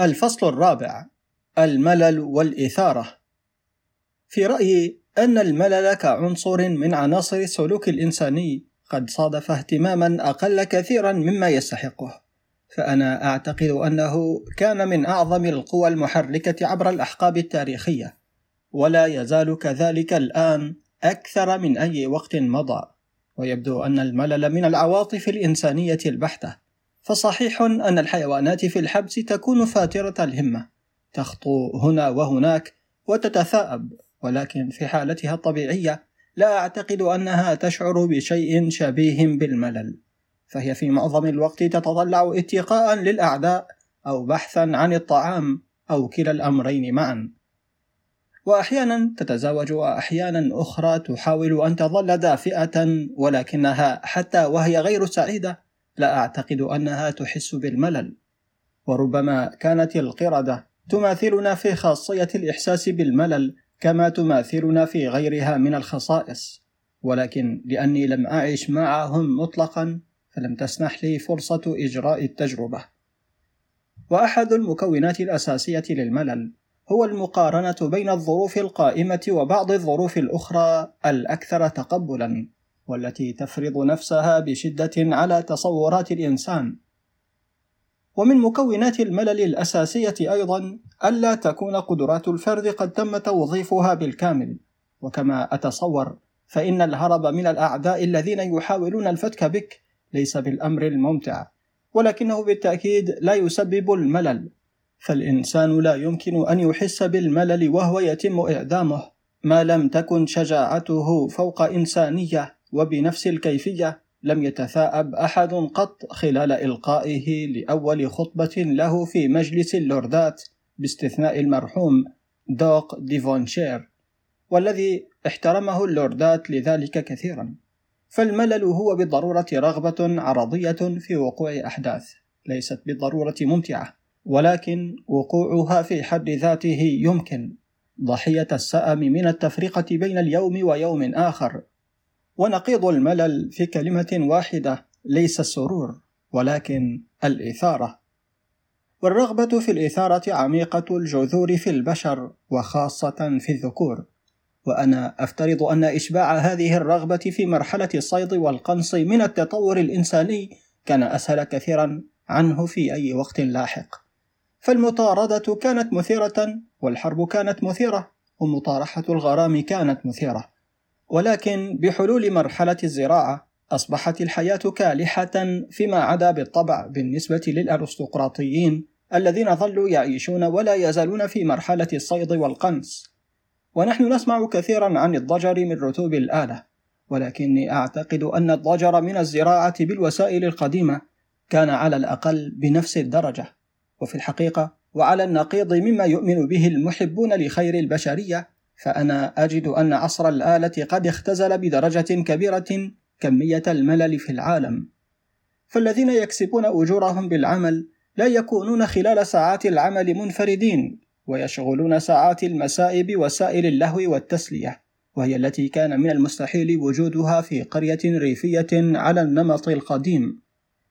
الفصل الرابع الملل والإثارة. في رأيي أن الملل كعنصر من عناصر السلوك الإنساني قد صادف اهتماما أقل كثيرا مما يستحقه. فأنا أعتقد أنه كان من أعظم القوى المحركة عبر الأحقاب التاريخية ولا يزال كذلك الآن أكثر من أي وقت مضى. ويبدو أن الملل من العواطف الإنسانية البحتة. فصحيح أن الحيوانات في الحبس تكون فاترة الهمة. تخطو هنا وهناك وتتثاءب ولكن في حالتها الطبيعية لا أعتقد أنها تشعر بشيء شبيه بالملل. فهي في معظم الوقت تتطلع اتقاء للأعداء أو بحثا عن الطعام أو كلا الأمرين معا. وأحيانا تتزوج وأحيانا أخرى تحاول أن تظل دافئة ولكنها حتى وهي غير سعيدة لا أعتقد أنها تحس بالملل وربما كانت القردة. تماثلنا في خاصية الإحساس بالملل كما تماثلنا في غيرها من الخصائص. ولكن لأني لم أعش معهم مطلقا فلم تسنح لي فرصة إجراء التجربة. وأحد المكونات الأساسية للملل هو المقارنة بين الظروف القائمة وبعض الظروف الأخرى الأكثر تقبلا. والتي تفرض نفسها بشدة على تصورات الإنسان. ومن مكونات الملل الأساسية أيضا ألا تكون قدرات الفرد قد تم توظيفها بالكامل. وكما أتصور فإن الهرب من الأعداء الذين يحاولون الفتك بك ليس بالأمر الممتع ولكنه بالتأكيد لا يسبب الملل. فالإنسان لا يمكن أن يحس بالملل وهو يتم إعدامه ما لم تكن شجاعته فوق إنسانية. وبنفس الكيفية لم يتثاءب أحد قط خلال إلقائه لأول خطبة له في مجلس اللوردات باستثناء المرحوم دوق ديفونشير والذي احترمه اللوردات لذلك كثيرا. فالملل هو بالضرورة رغبة عرضية في وقوع أحداث ليست بالضرورة ممتعة ولكن وقوعها في حد ذاته يمكن. ضحية السأم من التفرقة بين اليوم ويوم آخر ونقيض الملل في كلمة واحدة ليس السرور ولكن الإثارة. والرغبة في الإثارة عميقة الجذور في البشر وخاصة في الذكور. وأنا أفترض أن إشباع هذه الرغبة في مرحلة الصيد والقنص من التطور الإنساني كان أسهل كثيرا عنه في أي وقت لاحق. فالمطاردة كانت مثيرة والحرب كانت مثيرة ومطارحة الغرام كانت مثيرة. ولكن بحلول مرحلة الزراعة أصبحت الحياة كالحة فيما عدا بالطبع بالنسبة للأرستقراطيين الذين ظلوا يعيشون ولا يزالون في مرحلة الصيد والقنص. ونحن نسمع كثيرا عن الضجر من رتوب الآلة ولكني أعتقد أن الضجر من الزراعة بالوسائل القديمة كان على الأقل بنفس الدرجة. وفي الحقيقة وعلى النقيض مما يؤمن به المحبون لخير البشرية فأنا أجد أن عصر الآلة قد اختزل بدرجة كبيرة كمية الملل في العالم. فالذين يكسبون أجورهم بالعمل لا يكونون خلال ساعات العمل منفردين ويشغلون ساعات المساء بوسائل اللهو والتسلية وهي التي كان من المستحيل وجودها في قرية ريفية على النمط القديم.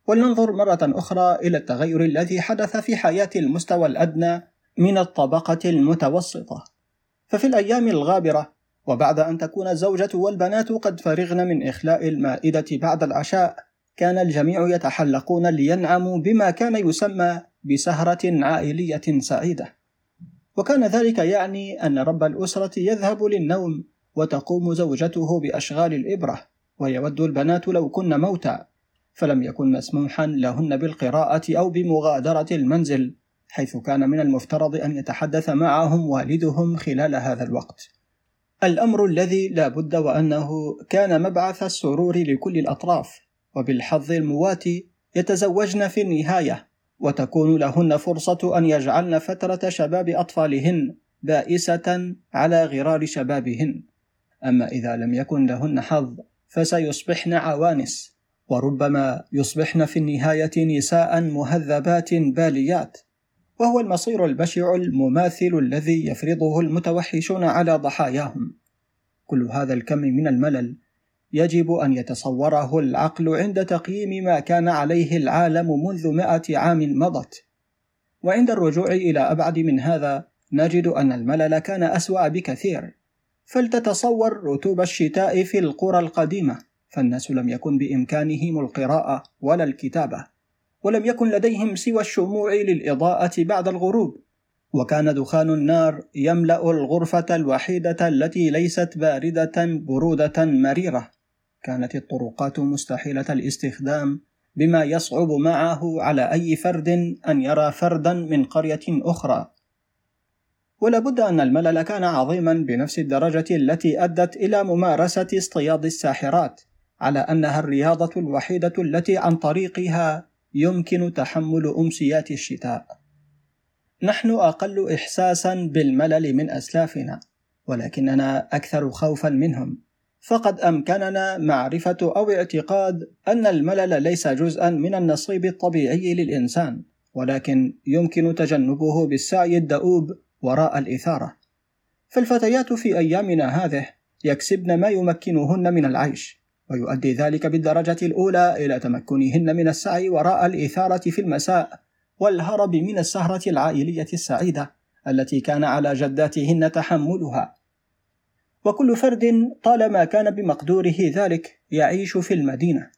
ولننظر مرة أخرى إلى التغير الذي حدث في حياة المستوى الأدنى من الطبقة المتوسطة. ففي الأيام الغابرة وبعد أن تكون الزوجة والبنات قد فرغن من إخلاء المائدة بعد العشاء كان الجميع يتحلقون لينعموا بما كان يسمى بسهرة عائلية سعيدة. وكان ذلك يعني أن رب الأسرة يذهب للنوم وتقوم زوجته بأشغال الإبرة ويود البنات لو كن موتى فلم يكن مسموحا لهن بالقراءة أو بمغادرة المنزل. حيث كان من المفترض أن يتحدث معهم والدهم خلال هذا الوقت. الأمر الذي لا بد وأنه كان مبعث السرور لكل الأطراف وبالحظ المواتي يتزوجن في النهاية وتكون لهن فرصة أن يجعلن فترة شباب أطفالهن بائسة على غرار شبابهن. أما إذا لم يكن لهن حظ فسيصبحن عوانس وربما يصبحن في النهاية نساء مهذبات باليات. وهو المصير البشع المماثل الذي يفرضه المتوحشون على ضحاياهم. كل هذا الكم من الملل يجب أن يتصوره العقل عند تقييم ما كان عليه العالم منذ مائة عام مضت. وعند الرجوع إلى أبعد من هذا نجد أن الملل كان أسوأ بكثير. فلتتصور رتوب الشتاء في القرى القديمة فالناس لم يكن بإمكانهم القراءة ولا الكتابة. ولم يكن لديهم سوى الشموع للإضاءة بعد الغروب. وكان دخان النار يملأ الغرفة الوحيدة التي ليست باردة برودة مريرة. كانت الطرقات مستحيلة الاستخدام بما يصعب معه على أي فرد أن يرى فردا من قرية أخرى. ولابد أن الملل كان عظيما بنفس الدرجة التي أدت إلى ممارسة اصطياد الساحرات على أنها الرياضة الوحيدة التي عن طريقها يمكن تحمل أمسيات الشتاء. نحن أقل احساسا بالملل من أسلافنا ولكننا أكثر خوفا منهم. فقد أمكننا معرفة أو اعتقاد أن الملل ليس جزءا من النصيب الطبيعي للإنسان ولكن يمكن تجنبه بالسعي الدؤوب وراء الإثارة. فالفتيات في أيامنا هذه يكسبن ما يمكنهن من العيش. ويؤدي ذلك بالدرجة الأولى إلى تمكنهن من السعي وراء الإثارة في المساء والهرب من السهرة العائلية السعيدة التي كان على جداتهن تحملها. وكل فرد طالما كان بمقدوره ذلك يعيش في المدينة.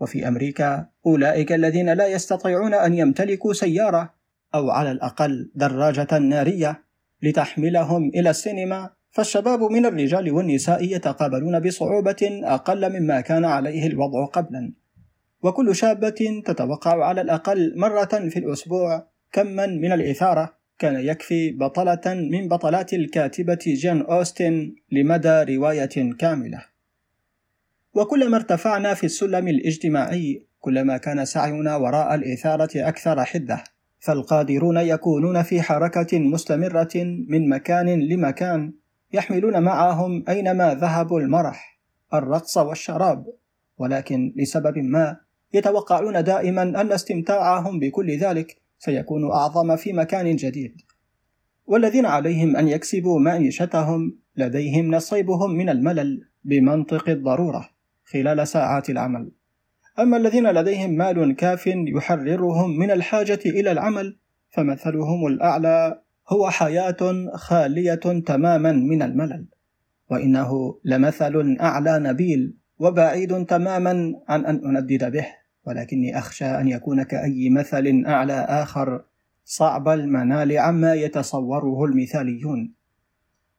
وفي أمريكا أولئك الذين لا يستطيعون أن يمتلكوا سيارة أو على الأقل دراجة نارية لتحملهم إلى السينما فالشباب من الرجال والنساء يتقابلون بصعوبة أقل مما كان عليه الوضع قبلا. وكل شابة تتوقع على الأقل مرة في الأسبوع كما من الإثارة. كان يكفي بطلة من بطلات الكاتبة جين أوستن لمدى رواية كاملة. وكلما ارتفعنا في السلم الاجتماعي كلما كان سعينا وراء الإثارة أكثر حدة، فالقادرون يكونون في حركة مستمرة من مكان لمكان. يحملون معهم أينما ذهبوا المرح، الرقص والشراب، ولكن لسبب ما يتوقعون دائما أن استمتاعهم بكل ذلك سيكون أعظم في مكان جديد. والذين عليهم أن يكسبوا معيشتهم لديهم نصيبهم من الملل بمنطق الضرورة خلال ساعات العمل. أما الذين لديهم مال كاف يحررهم من الحاجة إلى العمل فمثلهم الأعلى هو حياة خالية تماما من الملل وإنه لمثل أعلى نبيل وبعيد تماما عن أن أندد به ولكني أخشى أن يكون كأي مثل أعلى آخر صعب المنال عما يتصوره المثاليون.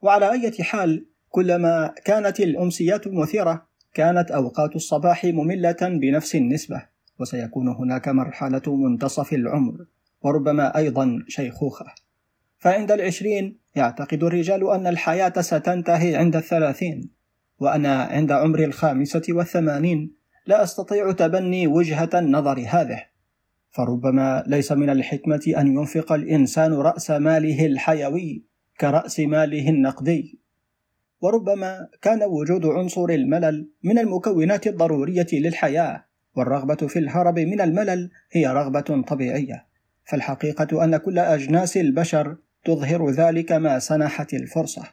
وعلى أي حال كلما كانت الأمسيات مثيرة كانت أوقات الصباح مملة بنفس النسبة وسيكون هناك مرحلة منتصف العمر وربما أيضا شيخوخة. فعند العشرين يعتقد الرجال أن الحياة ستنتهي عند الثلاثين وأنا عند عمر الخامسة والثمانين لا أستطيع تبني وجهة النظر هذه فربما ليس من الحكمة أن ينفق الإنسان رأس ماله الحيوي كرأس ماله النقدي. وربما كان وجود عنصر الملل من المكونات الضرورية للحياة والرغبة في الهرب من الملل هي رغبة طبيعية. فالحقيقة أن كل أجناس البشر تظهر ذلك ما سنحت الفرصة.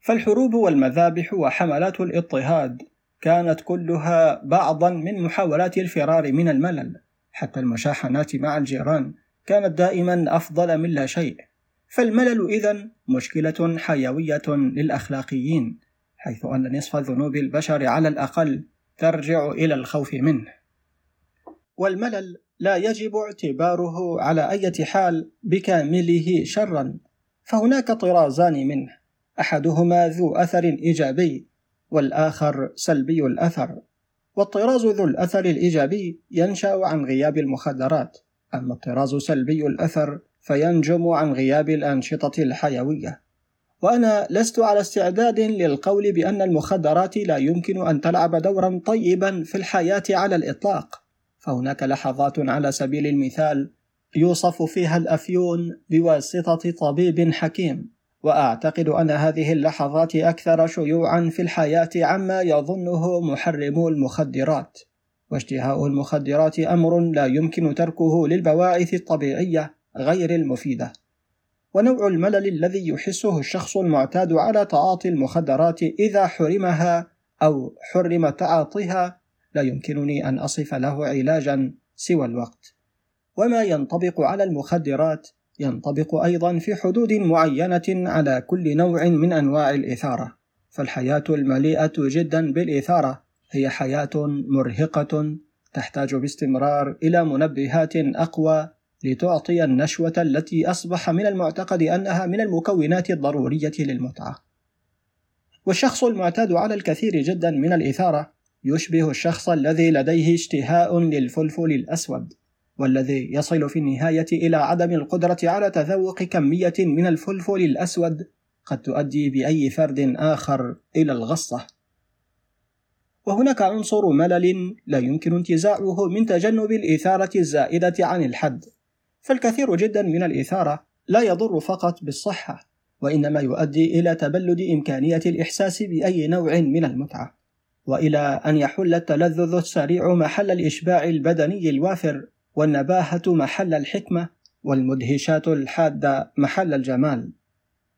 فالحروب والمذابح وحملات الاضطهاد كانت كلها بعضا من محاولات الفرار من الملل حتى المشاحنات مع الجيران كانت دائما أفضل من لا شيء. فالملل اذا مشكلة حيوية للأخلاقيين حيث أن نصف ذنوب البشر على الأقل ترجع إلى الخوف منه. والملل لا يجب اعتباره على أي حال بكامله شرا فهناك طرازان منه أحدهما ذو أثر إيجابي والآخر سلبي الأثر والطراز ذو الأثر الإيجابي ينشأ عن غياب المخدرات أما الطراز سلبي الأثر فينجم عن غياب الأنشطة الحيوية. وأنا لست على استعداد للقول بأن المخدرات لا يمكن أن تلعب دورا طيبا في الحياة على الإطلاق. فهناك لحظات على سبيل المثال يوصف فيها الأفيون بواسطة طبيب حكيم وأعتقد أن هذه اللحظات أكثر شيوعا في الحياة عما يظنه محرمو المخدرات. واشتهاء المخدرات أمر لا يمكن تركه للبواعث الطبيعية غير المفيدة. ونوع الملل الذي يحسه الشخص المعتاد على تعاطي المخدرات إذا حرمها أو حرم تعاطيها لا يمكنني أن أصف له علاجا سوى الوقت وما ينطبق على المخدرات ينطبق أيضا في حدود معينة على كل نوع من أنواع الإثارة فالحياة المليئة جدا بالإثارة هي حياة مرهقة تحتاج باستمرار إلى منبهات أقوى لتعطي النشوة التي أصبح من المعتقد أنها من المكونات الضرورية للمتعة. والشخص المعتاد على الكثير جدا من الإثارة يشبه الشخص الذي لديه اشتهاء للفلفل الأسود، والذي يصل في النهاية إلى عدم القدرة على تذوق كمية من الفلفل الأسود قد تؤدي بأي فرد آخر إلى الغصة. وهناك عنصر ملل لا يمكن انتزاعه من تجنب الإثارة الزائدة عن الحد، فالكثير جدا من الإثارة لا يضر فقط بالصحة، وإنما يؤدي إلى تبلد إمكانية الإحساس بأي نوع من المتعة، وإلى أن يحل التلذذ السريع محل الإشباع البدني الوافر، والنباهة محل الحكمة، والمدهشات الحادة محل الجمال.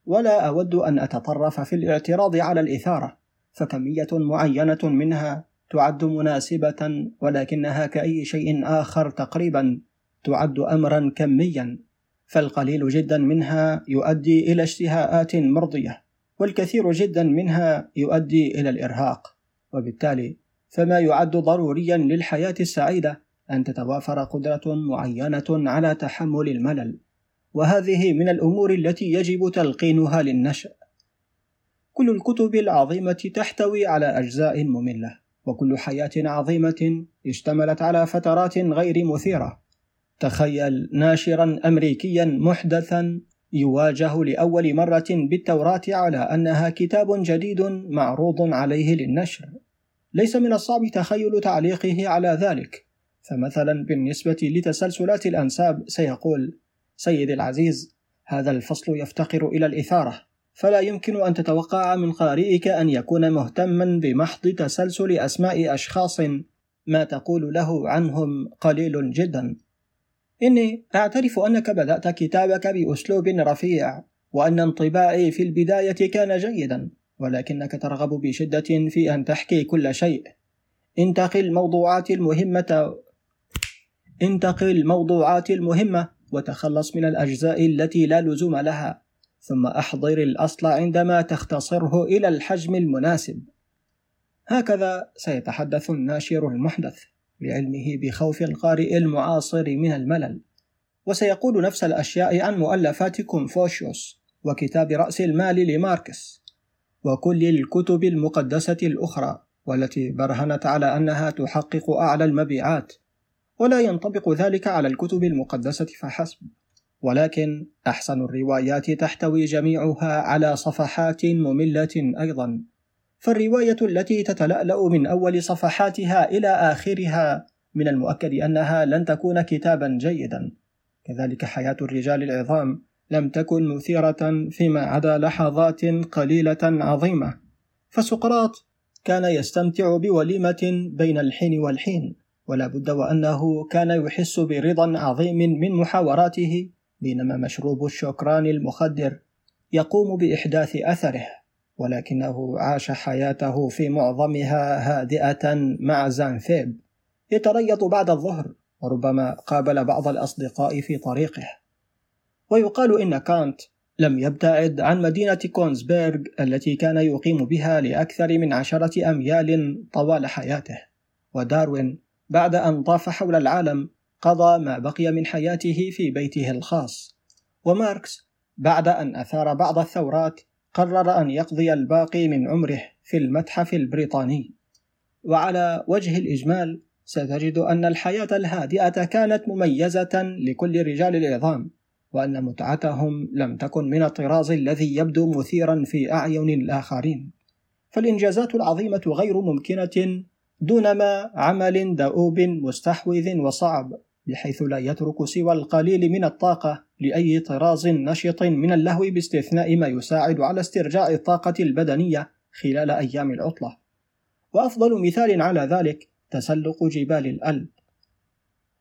ولا أود أن أتطرف في الاعتراض على الإثارة، فكمية معينة منها تعد مناسبة ولكنها كأي شيء آخر تقريبا تعد أمرا كميا فالقليل جدا منها يؤدي إلى اشتهاءات مرضية والكثير جدا منها يؤدي إلى الإرهاق وبالتالي فما يعد ضروريا للحياة السعيدة أن تتوافر قدرة معينة على تحمل الملل. وهذه من الأمور التي يجب تلقينها للنشأ. كل الكتب العظيمة تحتوي على أجزاء مملة وكل حياة عظيمة اشتملت على فترات غير مثيرة. تخيل ناشرا أمريكيا محدثا يواجه لأول مرة بالتوراة على أنها كتاب جديد معروض عليه للنشر. ليس من الصعب تخيل تعليقه على ذلك. فمثلا بالنسبة لتسلسلات الأنساب سيقول سيدي العزيز هذا الفصل يفتقر إلى الإثارة. فلا يمكن أن تتوقع من قارئك أن يكون مهتما بمحض تسلسل أسماء أشخاص ما تقول له عنهم قليل جدا. إني أعترف أنك بدأت كتابك بأسلوب رفيع وأن انطباعي في البداية كان جيدا ولكنك ترغب بشدة في أن تحكي كل شيء. انتق الموضوعات المهمة انتق الموضوعات المهمة وتخلص من الأجزاء التي لا لزوم لها ثم أحضر الأصل عندما تختصره إلى الحجم المناسب. هكذا سيتحدث الناشر المحدث. لعلمه بخوف القارئ المعاصر من الملل. وسيقول نفس الأشياء عن مؤلفات كونفوشيوس وكتاب رأس المال لماركس. وكل الكتب المقدسة الأخرى والتي برهنت على أنها تحقق أعلى المبيعات. ولا ينطبق ذلك على الكتب المقدسة فحسب. ولكن أحسن الروايات تحتوي جميعها على صفحات مملة أيضا. فالرواية التي تتلألأ من أول صفحاتها إلى آخرها من المؤكد أنها لن تكون كتابا جيدا. كذلك حياة الرجال العظام لم تكن مثيرة فيما عدا لحظات قليلة عظيمة. فسقراط كان يستمتع بوليمة بين الحين والحين ولا بد وأنه كان يحس برضا عظيم من محاوراته بينما مشروب الشكران المخدر يقوم بإحداث أثره. ولكنه عاش حياته في معظمها هادئة مع زانفيب. يتريض بعد الظهر وربما قابل بعض الأصدقاء في طريقه. ويقال إن كانت لم يبتعد عن مدينة كونسبيرغ التي كان يقيم بها لأكثر من عشرة أميال طوال حياته. وداروين بعد أن طاف حول العالم قضى ما بقي من حياته في بيته الخاص. وماركس بعد أن أثار بعض الثورات قرر أن يقضي الباقي من عمره في المتحف البريطاني. وعلى وجه الإجمال ستجد أن الحياة الهادئة كانت مميزة لكل رجال العظام وأن متعتهم لم تكن من الطراز الذي يبدو مثيرا في أعين الآخرين. فالإنجازات العظيمة غير ممكنة دونما عمل دؤوب مستحوذ وصعب. بحيث لا يترك سوى القليل من الطاقة لأي طراز نشط من اللهو باستثناء ما يساعد على استرجاع الطاقة البدنية خلال أيام العطلة. وأفضل مثال على ذلك تسلق جبال الألب.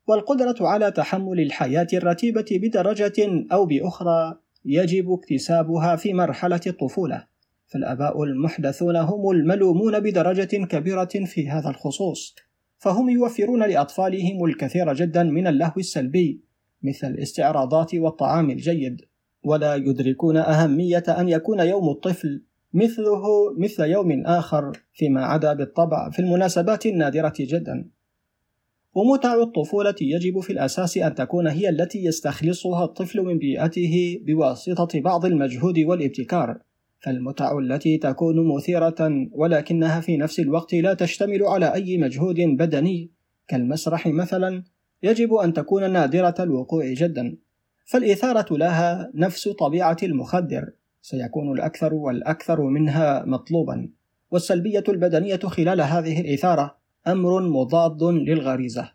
والقدرة على تحمل الحياة الرتيبة بدرجة أو بأخرى يجب اكتسابها في مرحلة الطفولة، فالآباء المحدثون هم الملومون بدرجة كبيرة في هذا الخصوص. فهم يوفرون لأطفالهم الكثير جدا من اللهو السلبي مثل الاستعراضات والطعام الجيد. ولا يدركون أهمية أن يكون يوم الطفل مثله مثل يوم آخر فيما عدا بالطبع في المناسبات النادرة جدا. ومتع الطفولة يجب في الأساس أن تكون هي التي يستخلصها الطفل من بيئته بواسطة بعض المجهود والابتكار. فالمتع التي تكون مثيرة ولكنها في نفس الوقت لا تشتمل على أي مجهود بدني. كالمسرح مثلا يجب أن تكون نادرة الوقوع جدا. فالإثارة لها نفس طبيعة المخدر سيكون الأكثر والأكثر منها مطلوبا. والسلبية البدنية خلال هذه الإثارة أمر مضاد للغريزة.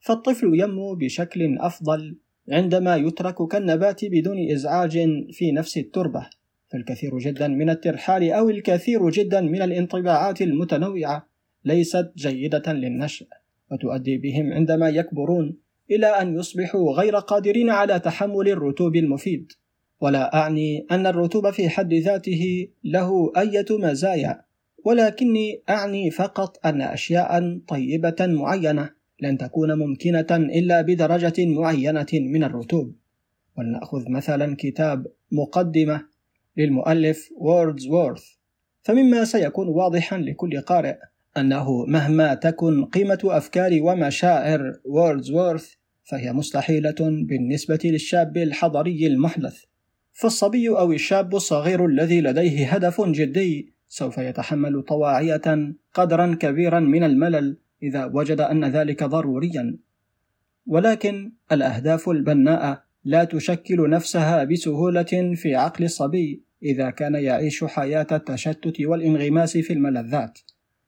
فالطفل ينمو بشكل أفضل عندما يترك كالنبات بدون إزعاج في نفس التربة. فالكثير جدا من الترحال أو الكثير جدا من الانطباعات المتنوعة ليست جيدة للنشأ وتؤدي بهم عندما يكبرون إلى أن يصبحوا غير قادرين على تحمل الرطوب المفيد. ولا أعني أن الرطوبة في حد ذاته له أية مزايا ولكني أعني فقط أن أشياء طيبة معينة لن تكون ممكنة إلا بدرجة معينة من الرطوب ولنأخذ مثلا كتاب مقدمة للمؤلف ووردزورث فمما سيكون واضحا لكل قارئ أنه مهما تكن قيمة أفكار ومشاعر ووردزورث فهي مستحيلة بالنسبة للشاب الحضري المحدث. فالصبي أو الشاب الصغير الذي لديه هدف جدي سوف يتحمل طواعية قدرا كبيرا من الملل إذا وجد أن ذلك ضروريا. ولكن الأهداف البناءة لا تشكل نفسها بسهولة في عقل الصبي. إذا كان يعيش حياة التشتت والانغماس في الملذات.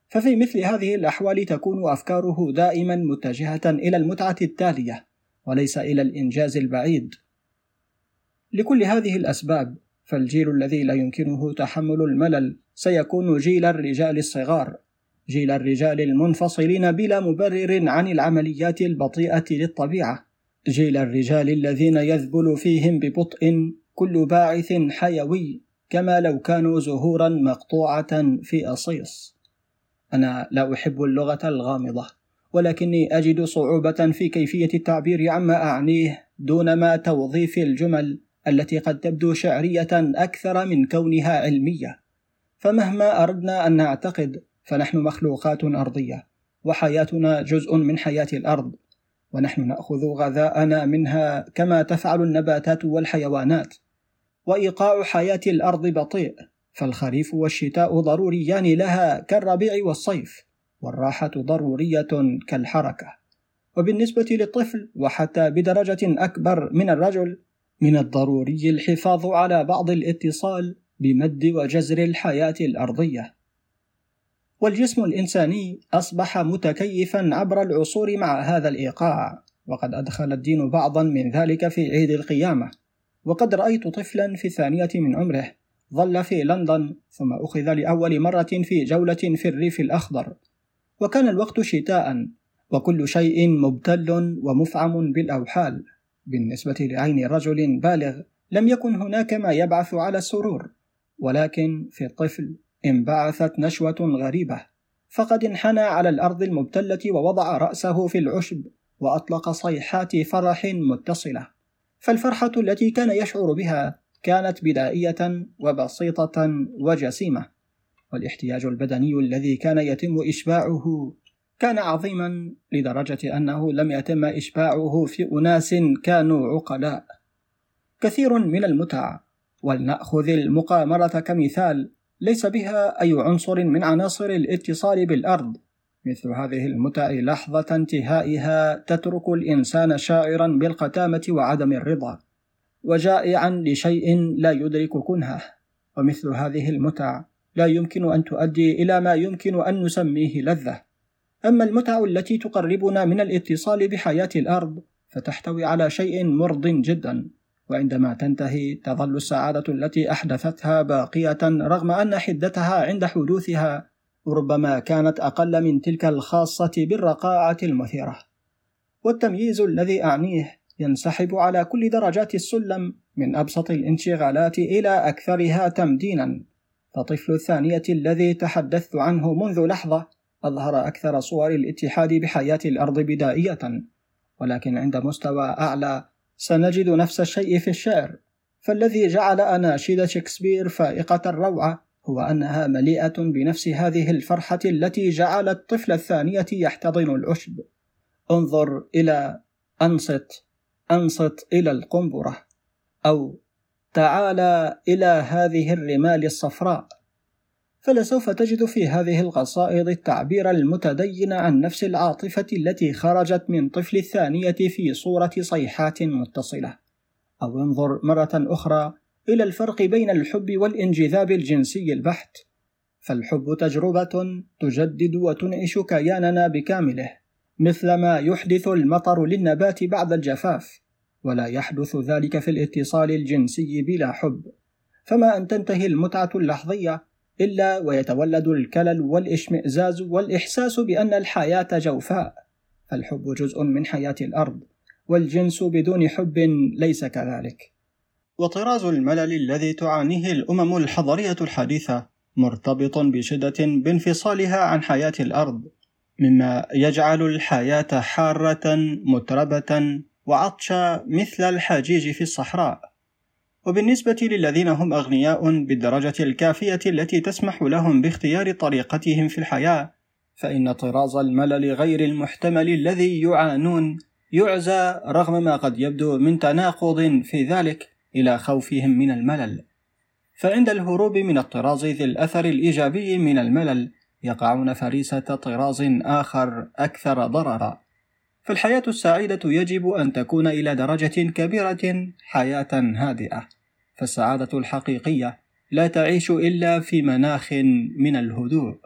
ففي مثل هذه الأحوال تكون أفكاره دائما متجهة إلى المتعة التالية وليس إلى الإنجاز البعيد. لكل هذه الأسباب فالجيل الذي لا يمكنه تحمل الملل سيكون جيل الرجال الصغار جيل الرجال المنفصلين بلا مبرر عن العمليات البطيئة للطبيعة جيل الرجال الذين يذبل فيهم ببطء كل باعث حيوي كما لو كانوا زهورا مقطوعة في أصيص. أنا لا أحب اللغة الغامضة ولكني أجد صعوبة في كيفية التعبير عما أعنيه دون ما توظيف الجمل التي قد تبدو شعرية أكثر من كونها علمية. فمهما أردنا أن نعتقد فنحن مخلوقات أرضية وحياتنا جزء من حياة الأرض ونحن نأخذ غذاءنا منها كما تفعل النباتات والحيوانات. وإيقاع حياة الأرض بطيء فالخريف والشتاء ضروريان لها كالربيع والصيف والراحة ضرورية كالحركة. وبالنسبة للطفل وحتى بدرجة أكبر من الرجل من الضروري الحفاظ على بعض الاتصال بمد وجزر الحياة الأرضية. والجسم الإنساني أصبح متكيفا عبر العصور مع هذا الإيقاع وقد أدخل الدين بعضا من ذلك في عيد القيامة. وقد رأيت طفلا في الثانية من عمره. ظل في لندن ثم أخذ لأول مرة في جولة في الريف الأخضر. وكان الوقت شتاء وكل شيء مبتل ومفعم بالأوحال. بالنسبة لعين رجل بالغ لم يكن هناك ما يبعث على السرور. ولكن في الطفل انبعثت نشوة غريبة. فقد انحنى على الأرض المبتلة ووضع رأسه في العشب وأطلق صيحات فرح متصلة. فالفرحة التي كان يشعر بها كانت بدائية وبسيطة وجسيمة. والاحتياج البدني الذي كان يتم إشباعه كان عظيما لدرجة أنه لم يتم إشباعه في أناس كانوا عقلاء. كثير من المتع ولنأخذ المقامرة كمثال ليس بها أي عنصر من عناصر الاتصال بالأرض. مثل هذه المتع لحظة انتهائها تترك الإنسان شاعرا بالقتامة وعدم الرضا وجائعا لشيء لا يدرك كنهه. ومثل هذه المتع لا يمكن أن تؤدي إلى ما يمكن أن نسميه لذة. أما المتع التي تقربنا من الاتصال بحياة الأرض فتحتوي على شيء مرض جدا. وعندما تنتهي تظل السعادة التي أحدثتها باقية رغم أن حدتها عند حدوثها ربما كانت أقل من تلك الخاصة بالرقاعة المثيرة. والتمييز الذي أعنيه ينسحب على كل درجات السلم من أبسط الانشغالات إلى أكثرها تمدينا. فطفل الثانية الذي تحدثت عنه منذ لحظة أظهر أكثر صور الاتحاد بحياة الأرض بدائية. ولكن عند مستوى أعلى سنجد نفس الشيء في الشعر. فالذي جعل أناشيد شكسبير فائقة الروعة هو أنها مليئة بنفس هذه الفرحة التي جعلت الطفل الثانية يحتضن العشب. انظر إلى أنصت أنصت إلى القنبرة أو تعال إلى هذه الرمال الصفراء. فلسوف تجد في هذه القصائد التعبير المتدين عن نفس العاطفة التي خرجت من طفل الثانية في صورة صيحات متصلة. أو انظر مرة أخرى إلى الفرق بين الحب والانجذاب الجنسي البحت. فالحب تجربة تجدد وتنعش كياننا بكامله مثل ما يحدث المطر للنبات بعد الجفاف ولا يحدث ذلك في الاتصال الجنسي بلا حب. فما أن تنتهي المتعة اللحظية إلا ويتولد الكلل والإشمئزاز والإحساس بأن الحياة جوفاء. فالحب جزء من حياة الأرض والجنس بدون حب ليس كذلك. وطراز الملل الذي تعانيه الأمم الحضرية الحديثة مرتبط بشدة بانفصالها عن حياة الأرض مما يجعل الحياة حارة متربة وعطشة مثل الحجيج في الصحراء. وبالنسبة للذين هم أغنياء بالدرجة الكافية التي تسمح لهم باختيار طريقتهم في الحياة فإن طراز الملل غير المحتمل الذي يعانون يعزى رغم ما قد يبدو من تناقض في ذلك. إلى خوفهم من الملل. فعند الهروب من الطراز ذي الأثر الإيجابي من الملل يقعون فريسة طراز آخر أكثر ضررا. فالحياة السعيدة يجب أن تكون إلى درجة كبيرة حياة هادئة. فالسعادة الحقيقية لا تعيش إلا في مناخ من الهدوء.